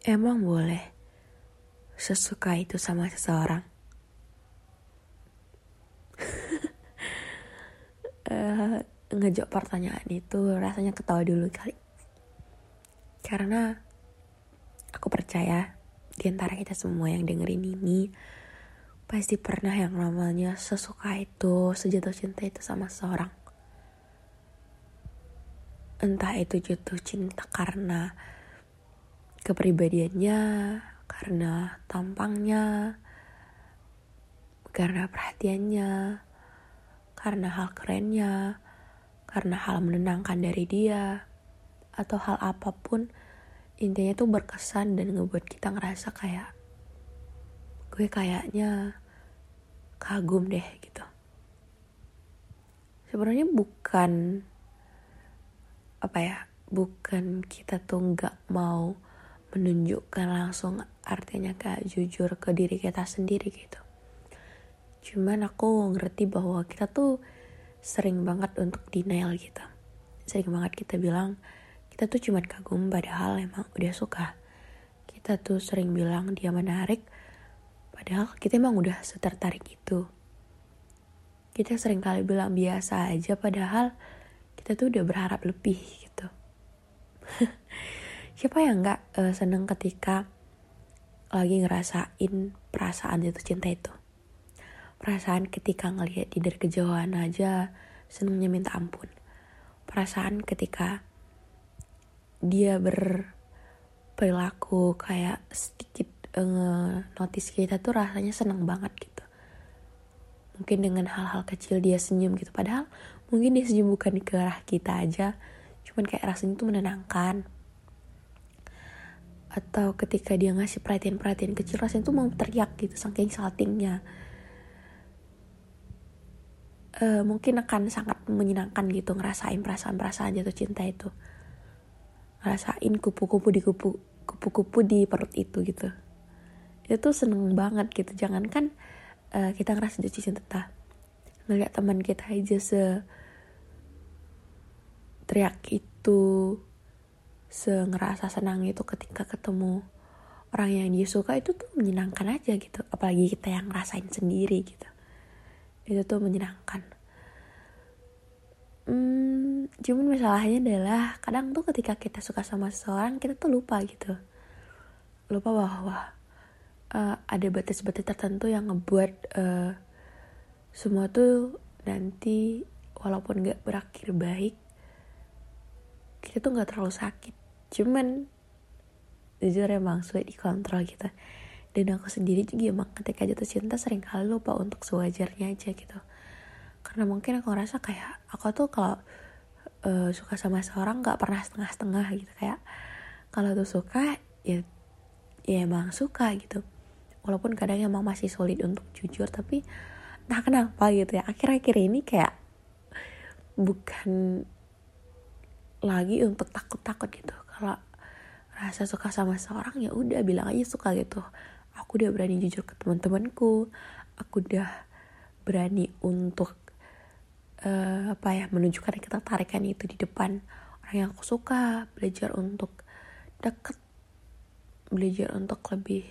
Emang boleh sesuka itu sama seseorang? uh, ngejawab pertanyaan itu rasanya ketawa dulu kali. Karena aku percaya di antara kita semua yang dengerin ini pasti pernah yang namanya sesuka itu, sejatuh cinta itu sama seorang. Entah itu jatuh cinta karena kepribadiannya, karena tampangnya, karena perhatiannya, karena hal kerennya, karena hal menenangkan dari dia, atau hal apa pun intinya tuh berkesan dan ngebuat kita ngerasa kayak gue kayaknya kagum deh gitu. Sebenarnya bukan apa ya bukan kita tuh nggak mau menunjukkan langsung artinya kayak jujur ke diri kita sendiri gitu. Cuman aku ngerti bahwa kita tuh sering banget untuk denial gitu. Sering banget kita bilang kita tuh cuma kagum padahal emang udah suka. Kita tuh sering bilang dia menarik padahal kita emang udah setertarik itu. Kita sering kali bilang biasa aja padahal kita tuh udah berharap lebih gitu siapa yang nggak uh, seneng ketika lagi ngerasain perasaan itu cinta itu? Perasaan ketika ngelihat di dari kejauhan aja senengnya minta ampun. Perasaan ketika dia berperilaku kayak sedikit uh, notice kita tuh rasanya seneng banget gitu. Mungkin dengan hal-hal kecil dia senyum gitu. Padahal mungkin dia senyum bukan ke arah kita aja cuman kayak rasanya tuh menenangkan atau ketika dia ngasih perhatian-perhatian kecil rasanya tuh mau teriak gitu saking saltingnya. Uh, mungkin akan sangat menyenangkan gitu ngerasain perasaan-perasaan jatuh cinta itu. Ngerasain kupu-kupu di kupu kupu-kupu di perut itu gitu. Itu tuh seneng banget gitu. Jangankan uh, kita ngerasa jatuh cinta ngeliat teman kita aja se teriak itu se ngerasa senang itu ketika ketemu orang yang dia suka itu tuh menyenangkan aja gitu apalagi kita yang ngerasain sendiri gitu itu tuh menyenangkan Hmm, cuman masalahnya adalah kadang tuh ketika kita suka sama seseorang kita tuh lupa gitu. Lupa bahwa uh, ada batas-batas tertentu yang ngebuat uh, semua tuh nanti walaupun gak berakhir baik kita tuh gak terlalu sakit. Cuman jujur emang sulit dikontrol gitu. Dan aku sendiri juga emang ketika jatuh cinta sering kali lupa untuk sewajarnya aja gitu. Karena mungkin aku ngerasa kayak aku tuh kalau uh, suka sama seorang nggak pernah setengah-setengah gitu. Kayak kalau tuh suka ya ya emang suka gitu. Walaupun kadang emang masih sulit untuk jujur tapi nah kenapa gitu ya. Akhir-akhir ini kayak bukan lagi untuk takut-takut gitu kalau rasa suka sama seorang ya udah bilang aja suka gitu. Aku udah berani jujur ke teman-temanku. Aku udah berani untuk uh, apa ya menunjukkan ketertarikan itu di depan orang yang aku suka. Belajar untuk deket belajar untuk lebih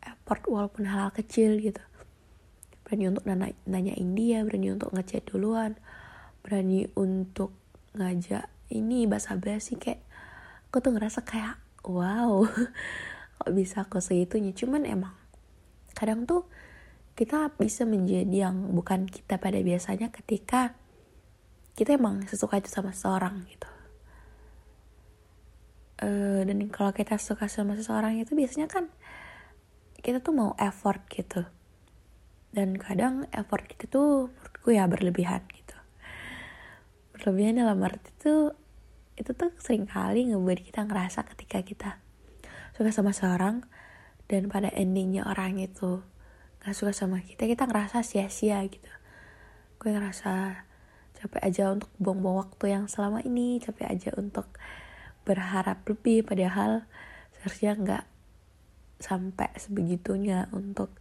effort walaupun hal-hal kecil gitu. Berani untuk nanya, nanyain dia berani untuk ngechat duluan berani untuk ngajak ini bahasa basi kayak aku tuh ngerasa kayak wow kok bisa aku segitunya? Cuman emang kadang tuh kita bisa menjadi yang bukan kita pada biasanya ketika kita emang sesuka itu sama seseorang gitu. Uh, dan kalau kita suka sama seseorang itu biasanya kan kita tuh mau effort gitu. Dan kadang effort kita tuh menurutku ya berlebihan gitu. Berlebihan dalam arti itu itu tuh sering kali ngebuat kita ngerasa ketika kita suka sama seorang dan pada endingnya orang itu gak suka sama kita kita ngerasa sia-sia gitu. Gue ngerasa capek aja untuk buang-buang waktu yang selama ini capek aja untuk berharap lebih padahal seharusnya nggak sampai sebegitunya untuk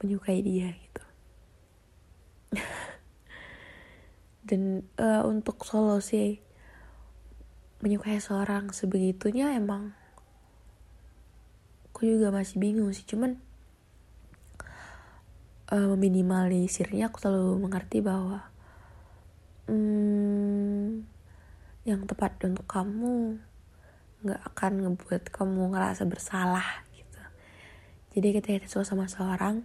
menyukai dia gitu. Dan uh, untuk solusi menyukai seorang sebegitunya emang aku juga masih bingung sih. Cuman uh, meminimalisirnya aku selalu mengerti bahwa hmm, yang tepat untuk kamu nggak akan ngebuat kamu ngerasa bersalah gitu. Jadi ketika kita suka sama seorang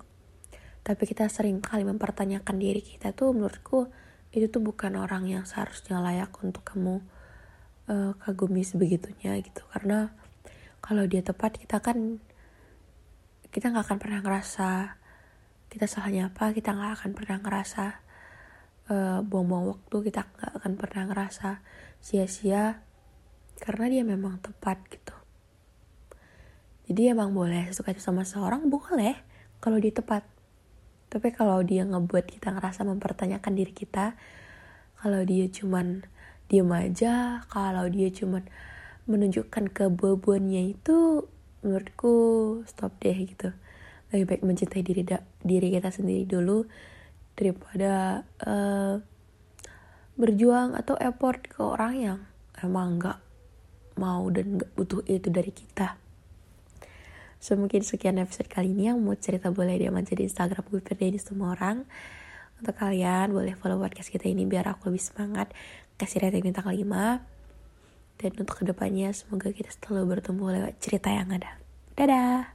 tapi kita sering kali mempertanyakan diri kita tuh menurutku itu tuh bukan orang yang seharusnya layak untuk kamu uh, kagumi sebegitunya gitu. Karena kalau dia tepat kita kan kita nggak akan pernah ngerasa kita salahnya apa kita nggak akan pernah ngerasa uh, buang-buang waktu kita nggak akan pernah ngerasa sia-sia karena dia memang tepat gitu. Jadi emang boleh suka sama seorang boleh kalau dia tepat. Tapi kalau dia ngebuat kita ngerasa mempertanyakan diri kita kalau dia cuman diem aja kalau dia cuman menunjukkan keboboannya itu menurutku stop deh gitu lebih baik mencintai diri diri kita sendiri dulu daripada uh, berjuang atau effort ke orang yang emang nggak mau dan nggak butuh itu dari kita. So sekian episode kali ini yang mau cerita boleh dia di Instagram gue di semua orang. Untuk kalian boleh follow podcast kita ini biar aku lebih semangat kasih rating bintang 5. Dan untuk ke depannya semoga kita selalu bertemu lewat cerita yang ada. Dadah!